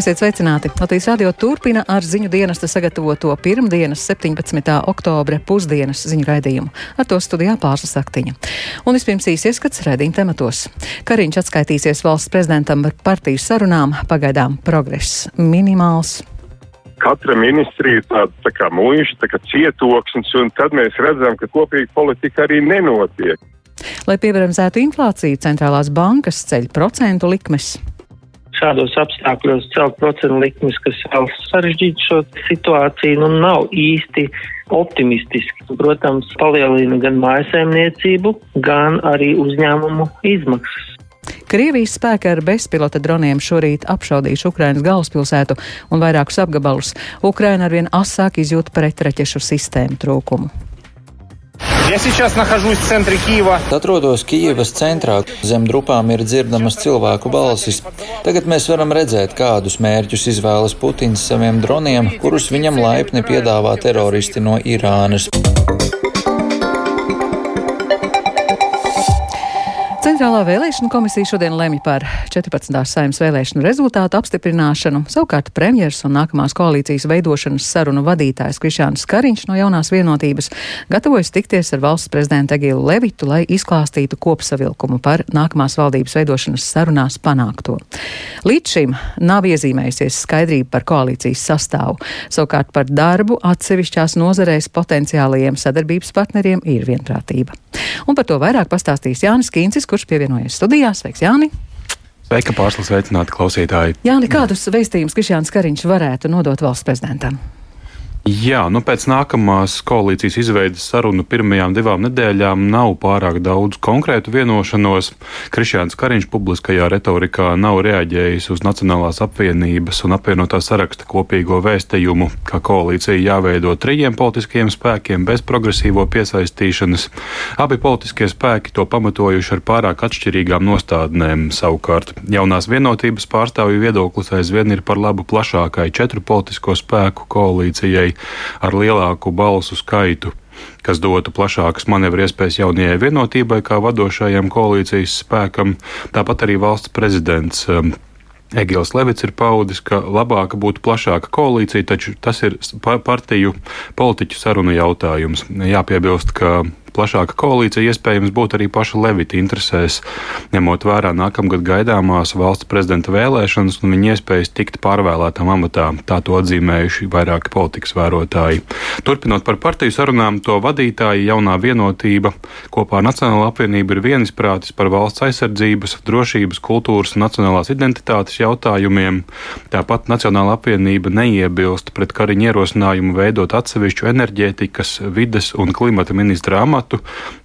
Esiet sveicināti! Latvijas radio turpina ar ziņu dienesta sagatavoto pirmdienas 17. oktobra pusdienas ziņu raidījumu. Ar to studijā pārslas aktiņa. Un vispirms īsi ieskats raidījuma tematos. Kariņš atskaitīsies valsts prezidentam par partiju sarunām, pagaidām progress minimāls katra ministrija ir tāda tā kā mūža, tā kā cietoksnis, un tad mēs redzam, ka kopīga politika arī nenotiek. Lai piebremzētu inflāciju, centrālās bankas ceļ procentu likmes šādos apstākļos celt procentu likmes, kas vēl sarežģītu šo situāciju, nu nav īsti optimistiski. Protams, palielina gan mājasēmniecību, gan arī uzņēmumu izmaksas. Krievijas spēki ar bezpilota droniem šorīt apšaudījuši Ukrainas galvaspilsētu un vairākus apgabalus. Ukraina arvien asāk izjūt pretreķešu sistēmu trūkumu. Я сейчас нахожусь в центре Киева. Atrodos Kijivas centrā. Zem drupām ir dzirdamas cilvēku balsis. Tagad mēs varam redzēt, kādus mērķus izvēlas Putins saviem droniem, kurus viņam laipni piedāvā teroristi no Irānas. Centrālā vēlēšana komisija šodien lemj par 14. saimnes vēlēšanu rezultātu apstiprināšanu. Savukārt premjers un nākamās koalīcijas veidošanas sarunu vadītājs Krišāns Kariņš no jaunās vienotības gatavojas tikties ar valsts prezidentu Egilu Levitu, lai izklāstītu kopsavilkumu par nākamās valdības veidošanas sarunās panākto. Līdz šim nav iezīmējusies skaidrība par koalīcijas sastāvu. Savukārt par darbu atsevišķās nozarēs potenciālajiem sadarbības partneriem ir vienprātība. Un par to vairāk pastāstīs Jānis Kīncis, kurš pievienojies studijā. Sveiks, Jāni! Sveika, pārslas sveicināti klausītāji! Jāni, kādus vēstījumus Krišjāns Kariņš varētu nodot valsts prezidentam? Jā, nu pēc nākamās koalīcijas izveidas sarunu pirmajām divām nedēļām nav pārāk daudz konkrētu vienošanos. Krišjāns Kariņš publiskajā retorikā nav reaģējis uz Nacionālās apvienības un apvienotā saraksta kopīgo vēstījumu, ka koalīcija jāveido trījiem politiskiem spēkiem bez progresīvo piesaistīšanas. Abi politiskie spēki to pamatojuši ar pārāk atšķirīgām nostādnēm. Savukārt jaunās vienotības pārstāvju viedoklis aizvien ir par labu plašākai četru politisko spēku koalīcijai ar lielāku balsu skaitu kas dotu plašākas manevru iespējas jaunajai vienotībai, kā vadošajam koalīcijas spēkam. Tāpat arī valsts prezidents. Um, Egils Levits ir paudis, ka labāka būtu plašāka koalīcija, taču tas ir partiju politiķu sarunu jautājums. Jāpiebilst, ka plašāka koalīcija iespējams būtu arī paša Levita interesēs, ņemot vērā nākamgad gaidāmās valsts prezidenta vēlēšanas un viņa iespējas tikt pārvēlētam amatā. Tā to atzīmējuši vairāki politikas vērotāji. Turpinot par partiju sarunām, to vadītāji jaunā vienotība kopā ar Nacionālo apvienību ir vienisprātis par valsts aizsardzības, drošības, kultūras un nacionālās identitātes jautājumiem. Tāpat Nacionāla apvienība neiebilst pret Kariņa ierosinājumu veidot atsevišķu enerģētikas, vides un klimata ministra amatu amatu.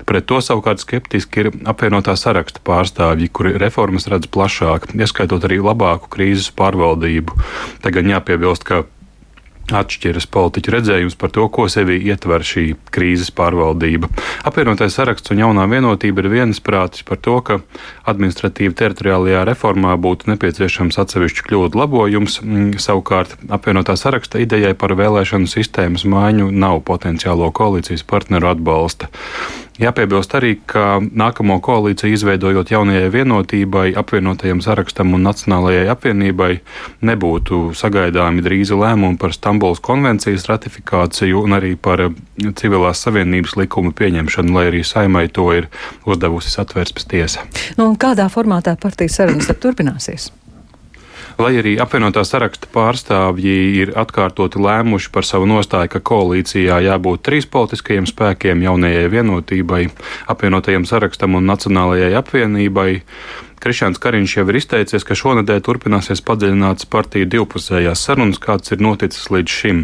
Pret to savukārt skeptiski ir apvienotā saraksta pārstāvji, kuri reformas redz plašāk, ieskaitot arī labāku krīzes pārvaldību. Tagad jāpiebilst, ka atšķiras politiķu redzējums par to, ko sevī ietver šī krīzes pārvaldība. Apvienotais saraksts un jaunā vienotība ir viensprātis par to, ka administratīva teritoriālajā reformā būtu nepieciešams atsevišķu kļūdu labojums. Mm, savukārt apvienotā saraksta idejai par vēlēšanu sistēmas maiņu nav potenciālo koalīcijas partneru atbalsta. Jāpiebilst arī, ka nākamo koalīciju izveidojot jaunajai vienotībai, apvienotajam sarakstam un Nacionālajai apvienībai nebūtu sagaidāmi drīzi lēmumi par Stambulas konvencijas ratifikāciju un arī par civilās savienības likumu pieņemšanu, lai arī saimai to ir uzdevusi satversmes tiesa. Nu, kādā formātā partijas sarunas turpināsies? Lai arī apvienotā saraksta pārstāvji ir atkārtoti lēmuši par savu nostāju, ka koalīcijā jābūt trīs politiskajiem spēkiem, jaunajai vienotībai, apvienotajam sarakstam un nacionālajai apvienībai, Krišāns Kariņš jau ir izteicies, ka šonadēļ turpināsies padziļināts partiju divpusējās sarunas, kāds ir noticis līdz šim.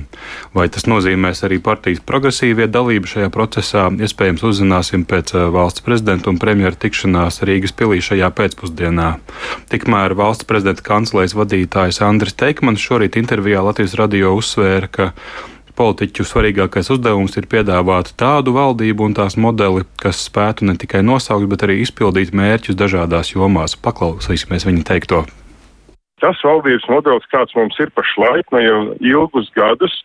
Vai tas nozīmēs arī partijas progresīvie dalību šajā procesā, iespējams uzzināsim pēc eh, valsts prezidenta un premjera tikšanās Rīgas pilī šajā pēcpusdienā. Tikmēr valsts prezidenta kancelejas vadītājs Andris Teikmans šorīt intervijā Latvijas radio uzsvēra, ka Politiķu svarīgākais uzdevums ir piedāvāt tādu valdību un tās modeli, kas spētu ne tikai nosaukt, bet arī izpildīt mērķus dažādās jomās. Paklausīsimies viņa teikto. Tas valdības modelis, kāds mums ir pašlaik, nu jau ilgus gadus,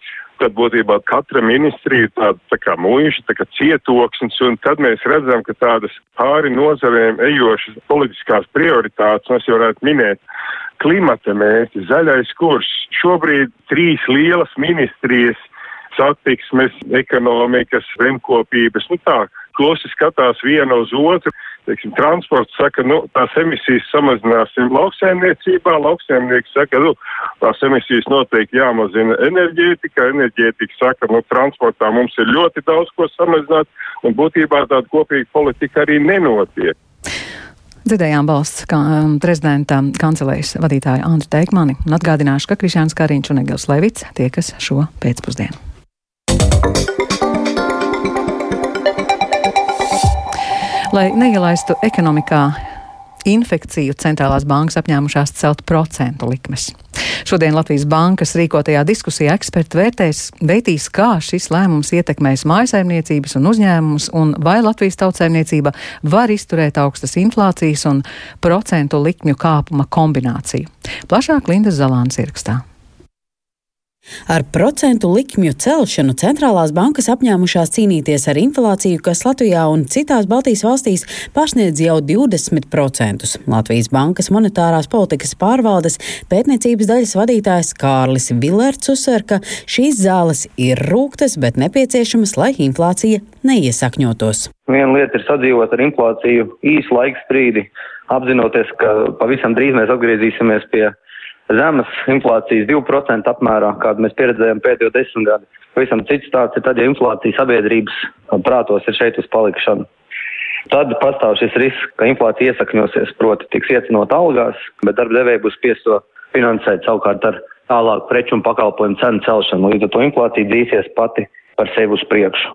tad būtībā katra ministrija ir tāda tā kā mūža, tā kā cietoksnis, un tad mēs redzam, ka tādas pāri nozarēm ejošas politiskās prioritātes, mēs jau varētu minēt, klimata mērķi, zaļais kurs. Šobrīd trīs lielas ministrijas satiksmes, ekonomikas, zemkopības, nu tā, klusi skatās viena uz otru. Teiksim, transports saka, nu, tās emisijas samazināsim lauksēmniecībā, lauksēmnieki saka, nu, tās emisijas noteikti jāmazina enerģētika, enerģētika saka, nu, transportā mums ir ļoti daudz ko samazināt, un būtībā tāda kopīga politika arī nenotiek. Dzirdējām balsts kā, um, prezidenta kancelējas vadītāja Andra Teikmani un atgādināšu, ka Krišāns Kariņš un Egils Levits tiekas šo pēcpusdienu. Lai neielaistu ekonomikā infekciju, centrālās bankas apņēmušās celt procentu likmes. Šodien Latvijas bankas rīkotajā diskusijā eksperti vērtēs, veitīs, kā šis lēmums ietekmēs mājasaimniecības un uzņēmumus, un vai Latvijas tautsēmniecība var izturēt augstas inflācijas un procentu likmju kāpuma kombināciju. Plašāk Linda Zalāns ierakstā. Ar procentu likmju celšanu centrālās bankas apņēmušās cīnīties ar inflāciju, kas Latvijā un citās Baltijas valstīs pārsniedz jau 20%. Latvijas bankas monetārās politikas pārvaldes pētniecības daļas vadītājs Kārlis Villerts uzsver, ka šīs zāles ir rūktas, bet nepieciešamas, lai inflācija neiesakņotos. Viena lieta ir sadzīvot ar inflāciju īsu laiku sprīdi, apzinoties, ka pavisam drīz mēs atgriezīsimies pie zemes inflācijas 2% apmērā, kādu mēs pieredzējām pēdējo desmit gadu. Pavisam cits tāds ir tad, ja inflācija sabiedrības prātos ir šeit uz palikšanu. Tad pastāv šis risks, ka inflācija iesakņosies, proti tiks iecinot algās, bet darba devēja būs spiests to finansēt savukārt ar tālāku preču un pakalpojumu cenu celšanu. Līdz ar to inflācija dzīsies pati par sevi uz priekšu.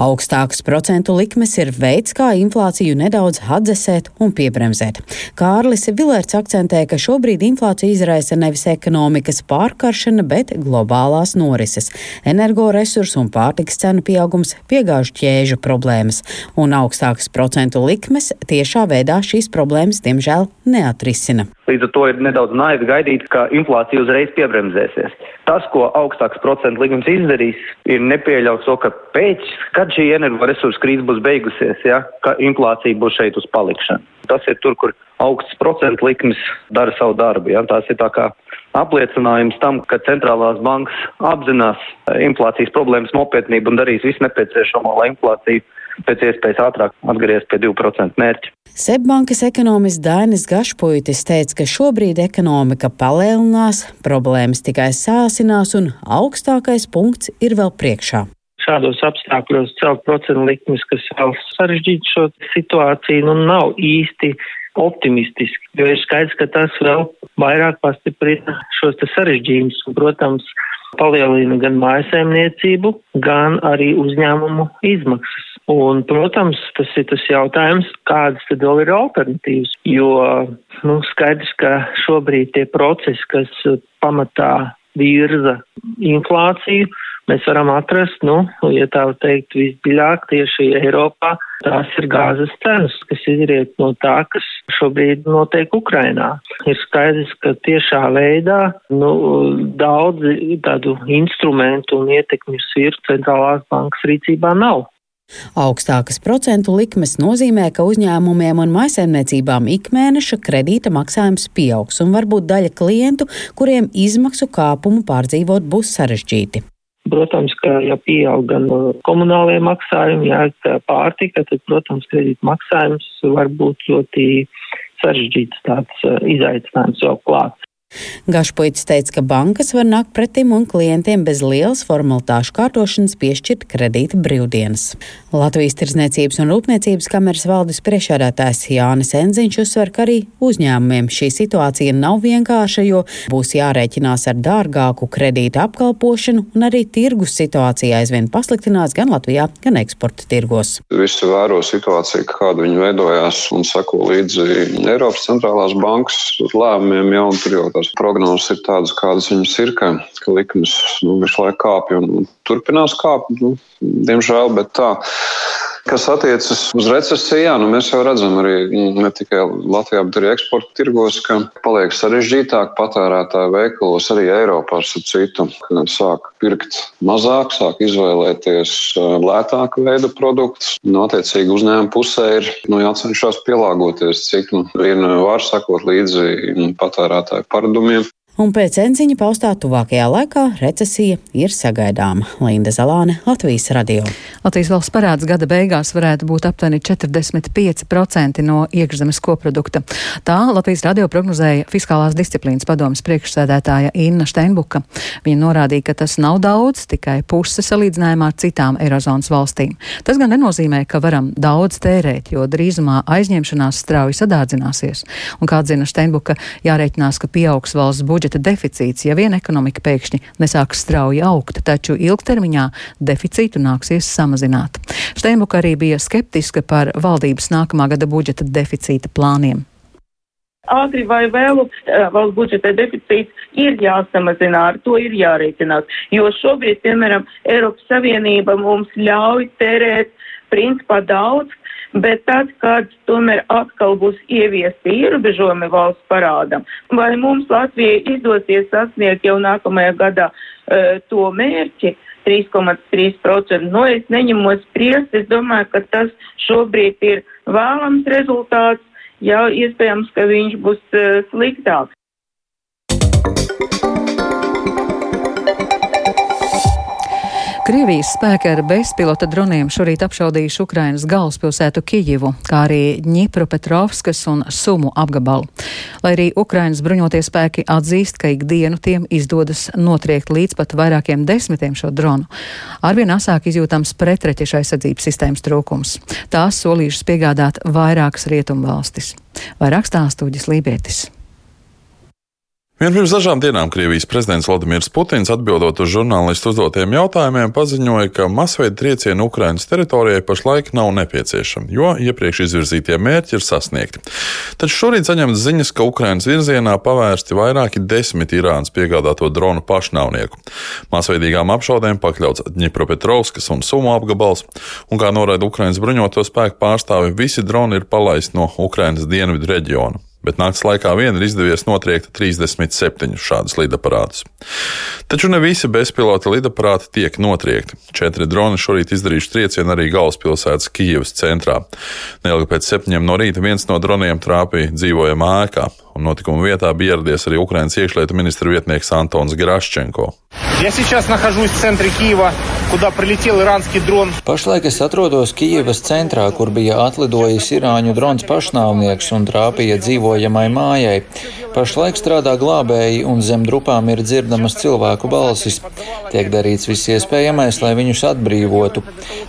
Augstākas procentu likmes ir veids, kā inflāciju nedaudz atdzesēt un piebremzēt. Kārlis Vilērts akcentē, ka šobrīd inflāciju izraisa nevis ekonomikas pārkaršana, bet globālās norises, energoresursu un pārtiks cenu pieaugums, piegāžu ķēžu problēmas, un augstākas procentu likmes tiešā veidā šīs problēmas, diemžēl, neatrisina. Līdz ar to ir nedaudz naivi gaidīt, ka inflācija uzreiz piebremzēsies. Tas, ko augstāks procentu likums izdarīs, ir nepieļaut to, ka pēc, kad šī energoresursu krīze būs beigusies, ja, ka inflācija būs šeit uz palikšanu. Tas ir tur, kur augsts procentu likmes dara savu darbu. Ja. Tas ir tā kā apliecinājums tam, ka centrālās bankas apzinās inflācijas problēmas nopietnību un darīs visu nepieciešamo, lai inflācija pēc iespējas ātrāk atgriezties pie 2% mērķa. Sebbankas ekonomists Dainis Gašpuitis teica, ka šobrīd ekonomika palielinās, problēmas tikai sāsinās un augstākais punkts ir vēl priekšā. Šādos apstākļos celt procentu likmes, kas vēl sarežģītu šo situāciju, nu nav īsti optimistiski, jo ir skaidrs, ka tas vēl vairāk pastiprina šos sarežģījumus un, protams, palielina gan mājasēmniecību, gan arī uzņēmumu izmaksas. Un, protams, tas ir tas jautājums, kādas tad vēl ir alternatīvas, jo, nu, skaidrs, ka šobrīd tie procesi, kas pamatā virza inflāciju, mēs varam atrast, nu, ja tā teikt, visdziļāk tieši Eiropā, tās ir gāzes cenas, kas izriet no tā, kas šobrīd notiek Ukrainā. Ir skaidrs, ka tiešā veidā, nu, daudzi tādu instrumentu un ietekmju sirds centrālās bankas rīcībā nav. Augstākas procentu likmes nozīmē, ka uzņēmumiem un maisaimniecībām ikmēneša kredīta maksājums pieaugs, un varbūt daļa klientu, kuriem izmaksu kāpumu pārdzīvot būs sarežģīti. Protams, ka ja pieaug gan komunālajie maksājumi, jā, pārtika, tad, protams, kredīta maksājums var būt ļoti sarežģīts tāds eh, izaicinājums vēl klāts. Gašpoits teica, ka bankas var nākt pretim un klientiem bez lielas formalitāšu kārtošanas piešķirt kredīta brīvdienas. Latvijas Tirzniecības un Rūpniecības kameras valdes priekšādātājs Jānis Enziņš uzsver, ka arī uzņēmumiem šī situācija nav vienkārša, jo būs jārēķinās ar dārgāku kredīta apkalpošanu un arī tirgus situācija aizvien pasliktinās gan Latvijā, gan eksporta tirgos. Visi vēro situāciju, kāda viņi veidojās un sako līdzi Eiropas centrālās bankas lēmumiem jau un tur jau tās prognozes ir tādas, kādas viņas ir, ka, ka likmes nu, visu laiku kāpj un turpinās kāpt, nu, diemžēl, bet tā. Kas attiecas uz recesiju, nu mēs jau redzam arī ne tikai Latvijā, bet arī eksporta tirgos, ka paliek sarežģītāk patērētāju veikalos arī Eiropā ar citu. Sāk pirkt mazāk, sāk izvēlēties lētāku veidu produktus. Nu, attiecīgi uzņēmuma pusē ir nu, jācenšas pielāgoties, cik nu, vien var sakot līdzi patērētāju paradumiem un pēc enziņa paustā tuvākajā laikā recesija ir sagaidāma. Linda Zalāne, Latvijas radio. Latvijas valsts parāds gada beigās varētu būt aptuveni 45% no iekšzemes koprodukta. Tā Latvijas radio prognozēja Fiskālās disciplīnas padomas priekšsēdētāja Inna Steinbuka. Viņa norādīja, ka tas nav daudz, tikai puse salīdzinājumā ar citām Eirozonas valstīm. Tas gan nenozīmē, ka varam daudz tērēt, jo drīzumā aizņemšanās strauji sadārdzināsies. Un kā atzina Steinbuka, jārēķinās, ka pieaugs valsts budžets budžeta deficīts, ja vien ekonomika pēkšņi nesāks strauji augt, taču ilgtermiņā deficītu nāksies samazināt. Steinbuka arī bija skeptiska par valdības nākamā gada budžeta deficīta plāniem ātri vai vēlu eh, valsts budžeta deficīts ir jāsamazina, ar to ir jārēķinās. Jo šobrīd, piemēram, Eiropas Savienība mums ļauj tērēt principā daudz, bet tad, kad tomēr atkal būs ieviesti ierobežojumi valsts parādam, vai mums Latvijai izdosies sasniegt jau nākamajā gadā uh, to mērķi, 3,3%. Nu, es neņemos spriest, es domāju, ka tas šobrīd ir vēlams rezultāts, jau iespējams, ka viņš būs uh, sliktāks. Krievijas spēki ar bezpilota droniem šorīt apšaudījuši Ukrainas galvaspilsētu Kijivu, kā arī Ņipropetrovskas un Sumu apgabalu. Lai arī Ukrainas bruņotie spēki atzīst, ka ikdienu tiem izdodas notriekt līdz pat vairākiem desmitiem šo dronu, arvien asāk izjūtams pretreķeša aizsardzības sistēmas trūkums. Tās solījušas piegādāt vairākas rietumvalstis. Vairāk stāstūģis Lībietis. Vien pirms dažām dienām Krievijas prezidents Vladimirs Putins atbildot uz žurnālistu uzdotiem jautājumiem paziņoja, ka masveida triecieni Ukrainas teritorijai pašlaik nav nepieciešami, jo iepriekš izvirzītie mērķi ir sasniegti. Taču šorīt saņemts ziņas, ka Ukrainas virzienā pavērsti vairāki desmit Irānas piegādāto dronu pašnāvnieku. Masveidīgām apšaudēm pakļauts Dņipropetrovskas un Sumu apgabals, un kā norāda Ukrainas bruņoto spēku pārstāvi, visi droni ir palaisti no Ukrainas dienvidu reģiona bet naktas laikā vien ir izdevies notriekt 37 šādus lidaparātus. Taču ne visi bezpilota lidaparāti tiek notriekti. Četri droni šorīt izdarījuši triecienu arī galvaspilsētas Kijivas centrā. Neilgi pēc septiņiem no rīta viens no droniem trāpīja dzīvojamā ēkā, un notikuma vietā bija ieradies arī Ukraiņas iekšlietu ministra vietnieks Antons Graščenko. Pašlaik es atrodos Kijivas centrā, kur bija atlidojis Irāņu drons pašnāvnieks un trāpīja dzīvojamai mājai. Pašlaik strādā glābēji un zem drupām ir dzirdamas cilvēku balsis. Tiek darīts viss iespējamais, lai viņus atbrīvotu.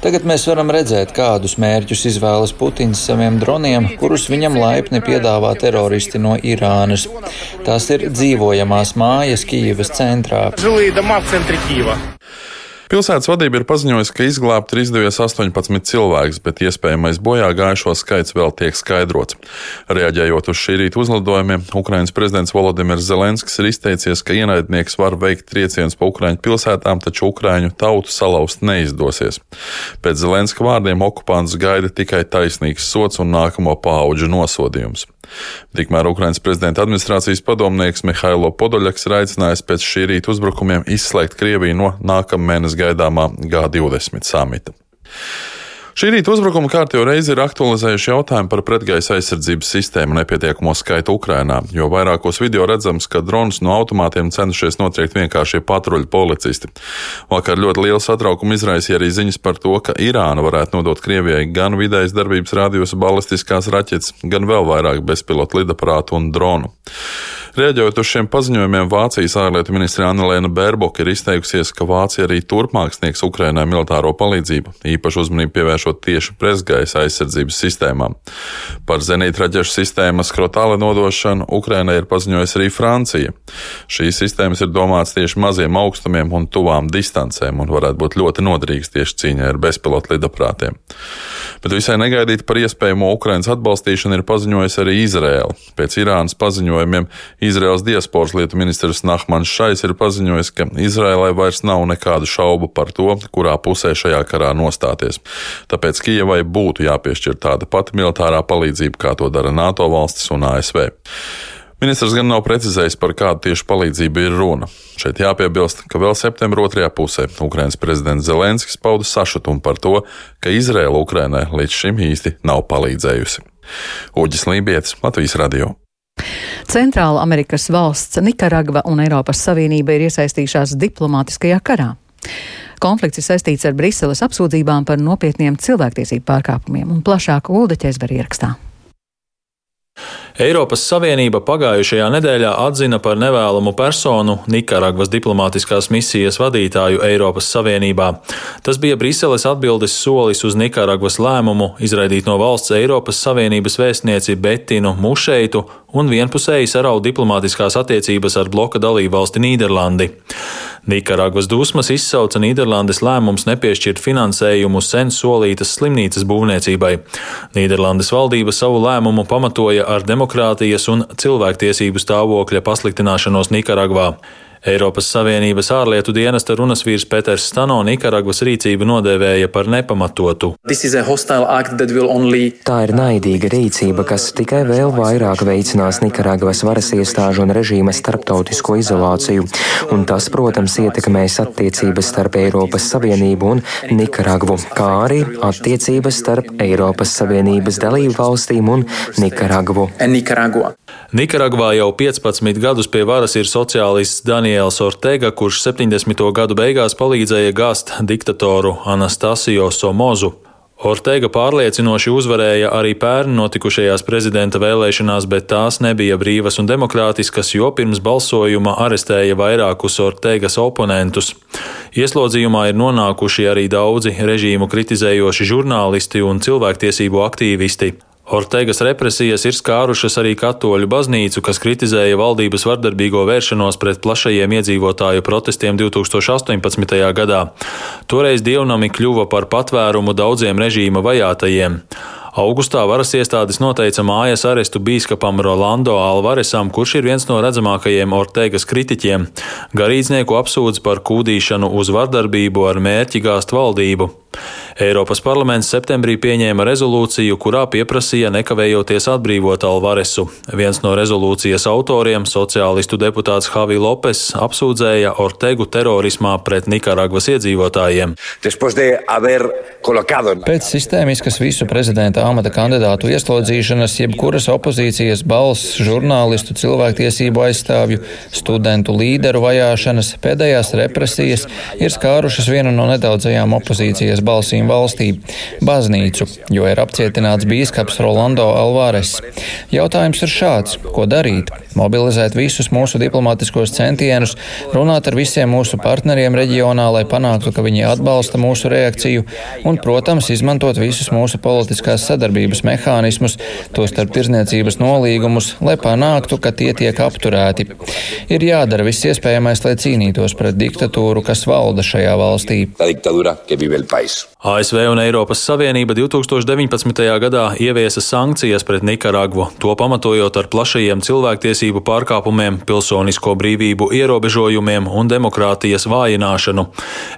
Tagad mēs varam redzēt, kādus mērķus izvēlas Putins saviem droniem, kurus viņam laipni piedāvā teroristi no Irānas. Irānas. Tās ir dzīvojamās mājas Kīivas centrā. Pilsētas vadība ir paziņojusi, ka izglābt ir izdevies 18 cilvēks, bet iespējamais bojā gājušo skaits vēl tiek skaidrots. Reaģējot uz šī rīta uzlidojumiem, Ukrainas prezidents Volodimirs Zelenskis ir izteicies, ka ienaidnieks var veikt triecienus pa Ukraiņu pilsētām, taču Ukraiņu tautu salauzt neizdosies. Pēc Zelenska vārdiem okupants gaida tikai taisnīgs sots un nākamo pauģu nosodījums. Tikmēr Ukrainas prezidenta administrācijas padomnieks Mihailo Podoļaks ir aicinājis pēc šī rīta uzbrukumiem izslēgt Krieviju no nākamā mēneša gaidāmā G20 samita. Šī rīta uzbrukuma kārtībā reizi ir aktualizējuši jautājumu par pretgaisa aizsardzības sistēmu nepietiekamo skaitu Ukrainā, jo vairākos video redzams, ka dronus no automātiem cenšies notriekt vienkāršie patruļu policisti. Vakar ļoti lielu satraukumu izraisīja arī ziņas par to, ka Irāna varētu nodot Krievijai gan vidējas darbības rādījusi balistiskās raķetes, gan vēl vairāk bezpilotu lidaparātu un dronu. Rēģējot uz šiem paziņojumiem, Vācijas ārlietu ministra Annelēna Bērboka ir izteikusies, ka Vācija arī turpmāk sniegs Ukrainai militāro palīdzību, īpaši uzmanību pievēršot tieši presgaisa aizsardzības sistēmām. Par zenītraķešu sistēmas skrotāla nodošanu Ukrainai ir paziņojusi arī Francija. Šīs sistēmas ir domātas tieši maziem augstumiem un tuvām distancēm un varētu būt ļoti noderīgas tieši cīņai ar bezpilotu lidaprātiem. Bet visai negaidīti par iespējamo Ukrainas atbalstīšanu ir paziņojusi arī Izraela. Pēc Irānas paziņojumiem Izraels diasporas lietu ministrs Nahmans Šais ir paziņojis, ka Izraēlai vairs nav nekādu šaubu par to, kurā pusē šajā karā nostāties. Tāpēc Kijavai būtu jāpiešķir tāda pati militārā palīdzība, kā to dara NATO valstis un ASV. Ministrs gan nav precizējis, par kādu tieši palīdzību ir runa. Šeit jāpiebilst, ka vēl septembra otrajā pusē Ukrainas prezidents Zelenskis pauda sašutumu par to, ka Izraela Ukrainai līdz šim īsti nav palīdzējusi. Uģis Lībijams, Latvijas radio. Centrāla Amerikas valsts Nikaragva un Eiropas Savienība ir iesaistījušās diplomātiskajā karā. Konflikts ir saistīts ar Briseles apsūdzībām par nopietniem cilvēktiesību pārkāpumiem un plašāk Ulda ķezberi ierakstā. Eiropas Savienība pagājušajā nedēļā atzina par nevēlamu personu Nikaragvas diplomātiskās misijas vadītāju Eiropas Savienībā. Tas bija Briseles atbildes solis uz Nikaragvas lēmumu izraidīt no valsts Eiropas Savienības vēstnieci Betinu Mušeitu un vienpusēji saraut diplomātiskās attiecības ar bloka dalībvalsti Nīderlandi. Nikaragvas dusmas izsauca Nīderlandes lēmums nepiešķirt finansējumu sen solītas slimnīcas būvniecībai. Nīderlandes valdība savu lēmumu pamatoja ar demokrātijas un cilvēktiesību stāvokļa pasliktināšanos Nikaragvā. Eiropas Savienības ārlietu dienesta runas vīrs Peters Stano Nikaragvas rīcību nodēvēja par nepamatotu. Only... Tā ir naidīga rīcība, kas tikai vēl vairāk veicinās Nikaragvas varas iestāžu un režīma starptautisko izolāciju, un tas, protams, ietekmēs attiecības starp Eiropas Savienību un Nikaragvu, kā arī attiecības starp Eiropas Savienības dalību valstīm un Nikaragvu. Nikaragvā jau 15 gadus pie varas ir sociālists Daniels Ortega, kurš 70. gadu beigās palīdzēja gāzt diktatoru Anastasio Somozu. Ortega pārliecinoši uzvarēja arī pērn notikušajās prezidenta vēlēšanās, bet tās nebija brīvas un demokrātiskas, jo pirms balsojuma arestēja vairākus Ortegas oponentus. Ieslodzījumā ir nonākuši arī daudzi režīmu kritizējoši žurnālisti un cilvēktiesību aktīvisti. Ortegas represijas ir skārušas arī katoļu baznīcu, kas kritizēja valdības vardarbīgo vēršanos pret plašajiem iedzīvotāju protestiem 2018. gadā. Toreiz dievnami kļuva par patvērumu daudziem režīma vajātajiem. Augustā varas iestādes noteica mājas arestu bīskapam Rolando Alvaresam, kurš ir viens no redzamākajiem Ortegas kritiķiem. Garīdznieku apsūdz par kūdīšanu uz vardarbību ar mērķi gāzt valdību. Eiropas parlaments septembrī pieņēma rezolūciju, kurā pieprasīja nekavējoties atbrīvot Alvaresu. Viens no rezolūcijas autoriem, sociālistu deputāts Javi Lopes, apsūdzēja Ortegu terorismā pret Nikaragvas iedzīvotājiem. Pēc sistēmiskas visu prezidenta amata kandidātu ieslodzīšanas, jebkuras opozīcijas balss, žurnālistu, cilvēktiesību aizstāvju, studentu līderu vajāšanas, pēdējās represijas ir skārušas vienu no nedaudzajām opozīcijas balsīm valstī - baznīcu, jo ir apcietināts bīskaps Rolando Alvarez. Jautājums ir šāds: ko darīt? Mobilizēt visus mūsu diplomātiskos centienus, runāt ar visiem mūsu partneriem reģionā, lai panāktu, ka viņi atbalsta mūsu reakciju, un, protams, izmantot visus mūsu politiskās sadarbības mehānismus, tostarp tirzniecības nolīgumus, lai panāktu, ka tie tiek apturēti. Ir jādara viss iespējamais, lai cīnītos pret diktatūru, kas valda šajā valstī. ASV un Eiropas Savienība 2019. gadā ieviesa sankcijas pret Nikaragvu, to pamatojot ar plašajiem cilvēktiesību pārkāpumiem, pilsonisko brīvību ierobežojumiem un demokrātijas vājināšanu.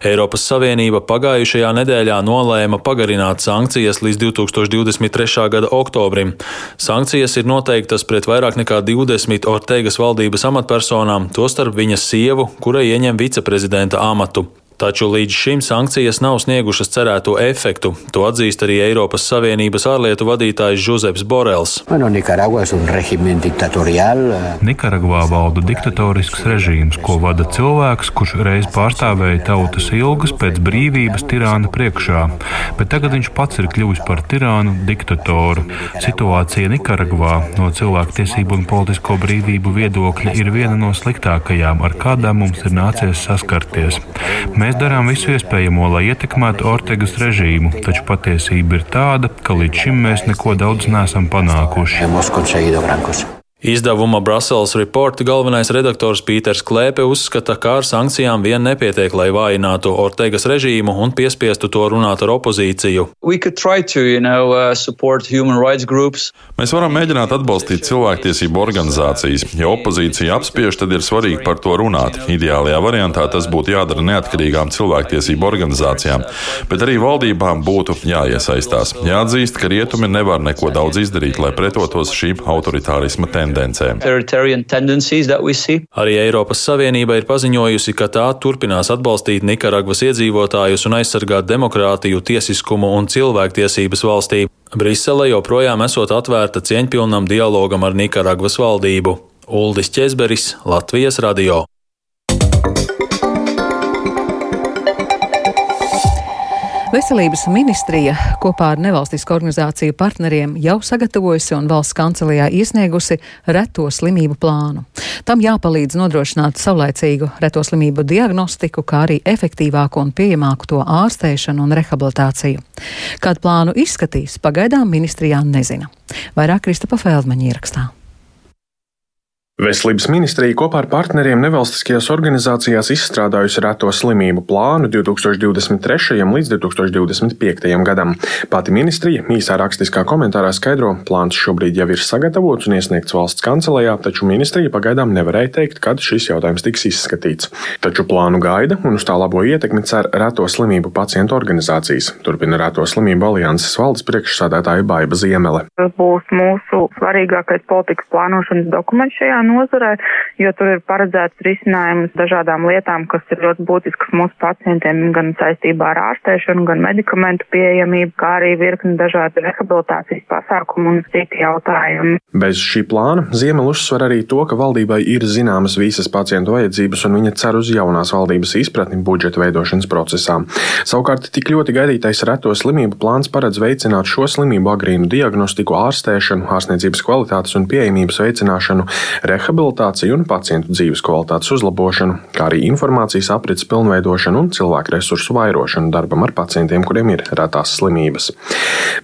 Eiropas Savienība pagājušajā nedēļā nolēma pagarināt sankcijas līdz 2023. gada oktobrim. Sankcijas ir noteiktas pret vairāk nekā 20 Ortegas valdības amatpersonām, tostarp viņas sievu, kura ieņem viceprezidenta amatu. Taču līdz šim sankcijas nav sniegušas cerēto efektu. To atzīst arī Eiropas Savienības ārlietu vadītājs Žuzeps Borels. Bueno, Nikaragvā valda diktatorisks režīms, ko vada cilvēks, kurš reiz pārstāvēja tautas ilgas pēc brīvības tirāna priekšā, bet tagad viņš pats ir kļuvis par tirānu diktatoru. Situācija Nikaragvā no cilvēktiesību un politisko brīvību viedokļa ir viena no sliktākajām, ar kādām mums ir nācies saskarties. Mēs darām visu iespējamo, lai ietekmētu Ortegas režīmu, taču patiesība ir tāda, ka līdz šim mēs neko daudz neesam panākuši. Izdevuma Brussels Report galvenais redaktors Pīters Klēpe uzskata, ka ar sankcijām vien nepietiek, lai vājinātu Ortegas režīmu un piespiestu to runāt ar opozīciju. To, you know, uh, Mēs varam mēģināt atbalstīt cilvēktiesību organizācijas. Ja opozīcija apspiež, tad ir svarīgi par to runāt. Ideālajā variantā tas būtu jādara neatkarīgām cilvēktiesību organizācijām, bet arī valdībām būtu jāiesaistās. Jāatzīst, ka rietumi nevar neko daudz izdarīt, lai pretotos šīm autoritārisma tendencēm tendencēm. Arī Eiropas Savienība ir paziņojusi, ka tā turpinās atbalstīt Nikaragvas iedzīvotājus un aizsargāt demokrātiju, tiesiskumu un cilvēktiesības valstī. Brisele joprojām esot atvērta cieņpilnam dialogam ar Nikaragvas valdību. Uldis Česberis, Latvijas radio. Veselības ministrija kopā ar nevalstisku organizāciju partneriem jau sagatavojusi un valsts kancelijā iesniegusi reto slimību plānu. Tam jāpalīdz nodrošināt saulaicīgu reto slimību diagnostiku, kā arī efektīvāku un pieejamāku to ārstēšanu un rehabilitāciju. Kādu plānu izskatīs, pagaidām ministrijā nezina. Vairāk Kristapa Feldmaņa ierakstā. Veselības ministrija kopā ar partneriem nevalstiskajās organizācijās izstrādājusi reto slimību plānu 2023. līdz 2025. gadam. Pati ministrija īsā rakstiskā komentārā skaidro, plāns šobrīd jau ir sagatavots un iesniegts valsts kancelējā, taču ministrija pagaidām nevarēja teikt, kad šis jautājums tiks izskatīts. Taču plānu gaida un uz tā labo ietekmi cer reto slimību pacientu organizācijas. Turpina reto slimību alianses valdes priekšsādātāja Baiba Ziemele. Tas būs mūsu svarīgākais politikas plānošanas dokuments šajā nozarē, jo tur ir paredzēts risinājums dažādām lietām, kas ir ļoti būtiskas mūsu pacientiem, gan saistībā ar ārstēšanu, gan medikamentu pieejamību, kā arī virkni dažādu rehabilitācijas pasākumu un citi jautājumi. Bez šī plāna Ziemel uzsver arī to, ka valdībai ir zināmas visas pacientu vajadzības, un viņa cer uz jaunās valdības izpratni budžeta veidošanas procesā. Savukārt, tik ļoti gaidītais reto slimību plāns paredz veicināt šo slimību agrīnu diagnostiku, ārstēšanu, ārstniecības kvalitātes un pieejamības veicināšanu, rehabilitāciju un pacientu dzīves kvalitātes uzlabošanu, kā arī informācijas aprits pilnveidošanu un cilvēku resursu vairošanu darbam ar pacientiem, kuriem ir retās slimības.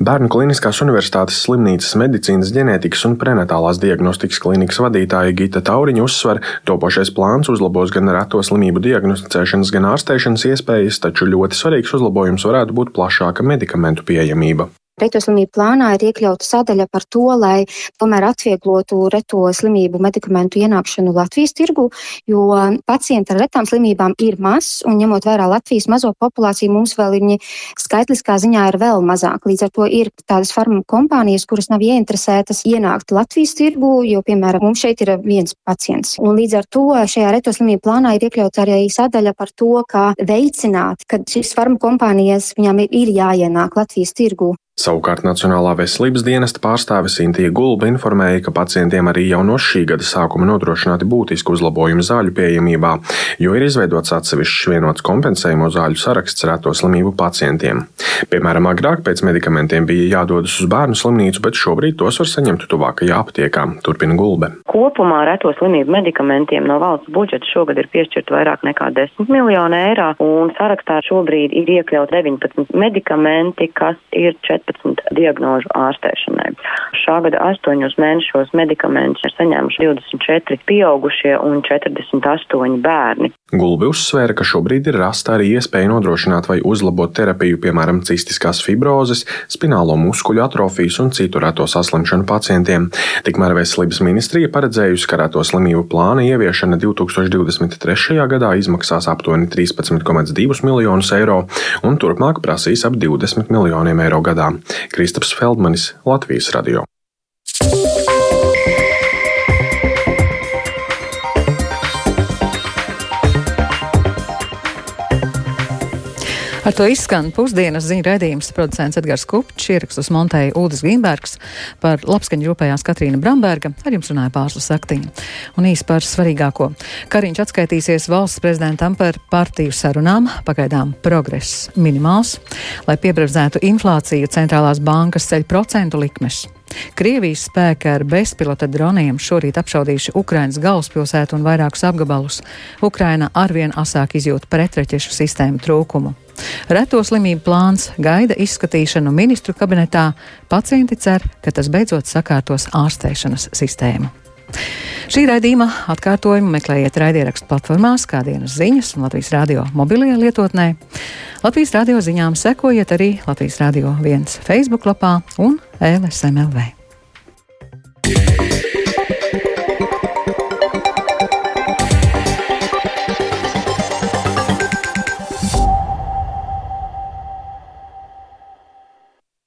Bērnu Kliniskās Universitātes slimnīcas medicīnas, ģenētikas un prenatālās diagnostikas klinikas vadītāja Gita Tauriņa uzsver, topošais plāns uzlabos gan reto slimību diagnosticēšanas, gan ārstēšanas iespējas, taču ļoti svarīgs uzlabojums varētu būt plašāka medikamentu pieejamība. Reto slimību plānā ir iekļauta sadaļa par to, lai tomēr atvieglotu reto slimību medikamentu ienākšanu Latvijas tirgu, jo pacienti ar retām slimībām ir maz, un ņemot vērā Latvijas mazo populāciju, mums vēl viņi skaitliskā ziņā ir vēl mazāk. Līdz ar to ir tādas farmu kompānijas, kuras nav ieinteresētas ienākt Latvijas tirgu, jo, piemēram, mums šeit ir viens pacients. Un līdz ar to šajā reto slimību plānā ir iekļauts arī sadaļa par to, kā veicināt, ka šīs farmu kompānijas viņām ir jāienāk Latvijas tirgu. Savukārt Nacionālā veselības dienesta pārstāve Sintīja Gulba informēja, ka pacientiem arī jau no šī gada sākuma nodrošināti būtiski uzlabojumi zāļu pieejamībā, jo ir izveidots atsevišķs vienots kompensējumu zāļu saraksts reto slimību pacientiem. Piemēram, agrāk pēc medikamentiem bija jādodas uz bērnu slimnīcu, bet šobrīd tos var saņemt tuvākajā aptiekā, turpina Gulbe. Kopumā reto slimību medikamentiem no valsts budžeta šogad ir piešķirt vairāk nekā 10 miljonu eiro, un sarakstā šobrīd ir iekļaut 19 medikamenti, kas ir 14 15 diagnožu ārstēšanai. Šā gada astoņos mēnešos medikamentus ir saņēmuši 24 pieaugušie un 48 bērni. Gulbi uzsvēra, ka šobrīd ir rasta arī iespēja nodrošināt vai uzlabot terapiju, piemēram, cistiskās fibrozes, spinālo muskuļu atrofijas un citu reto saslimšanu pacientiem. Tikmēr veselības ministrija paredzējusi, ka reto slimību plāna ieviešana 2023. gadā izmaksās aptuveni 13,2 miljonus eiro un turpmāk prasīs ap 20 miljoniem eiro gadā. Kristaps Feldmanis, Latvijas radio. Ar to izskan pusdienas ziņu raidījums producents Edgars Kupčs, ierakstus montēja Ūdens Gimbergs, par labskaņu rūpējās Katrīna Bramberga, ar jums runāja Pārslas Saktiņa. Un īsi par svarīgāko. Kariņš atskaitīsies valsts prezidentam par partiju sarunām, pagaidām progress minimāls, lai piebremzētu inflāciju centrālās bankas ceļ procentu likmes. Krievijas spēki ar bezpilota droniem šorīt apšaudījuši Ukrainas galvaspilsētu un vairākus apgabalus. Ukraina arvien asāk izjūt pretreķešu sistēmu trūkumu. Reto slimību plāns gaida izskatīšanu ministru kabinetā. Pacienti cer, ka tas beidzot sakārtos ārstēšanas sistēmu. Šī raidījuma atkārtojumu meklējiet raidierakstu platformās, kā dienas ziņas un Latvijas radio mobilajā lietotnē. Latvijas radio ziņām sekojiet arī Latvijas radio viens Facebook lapā un LSMLV. Yeah.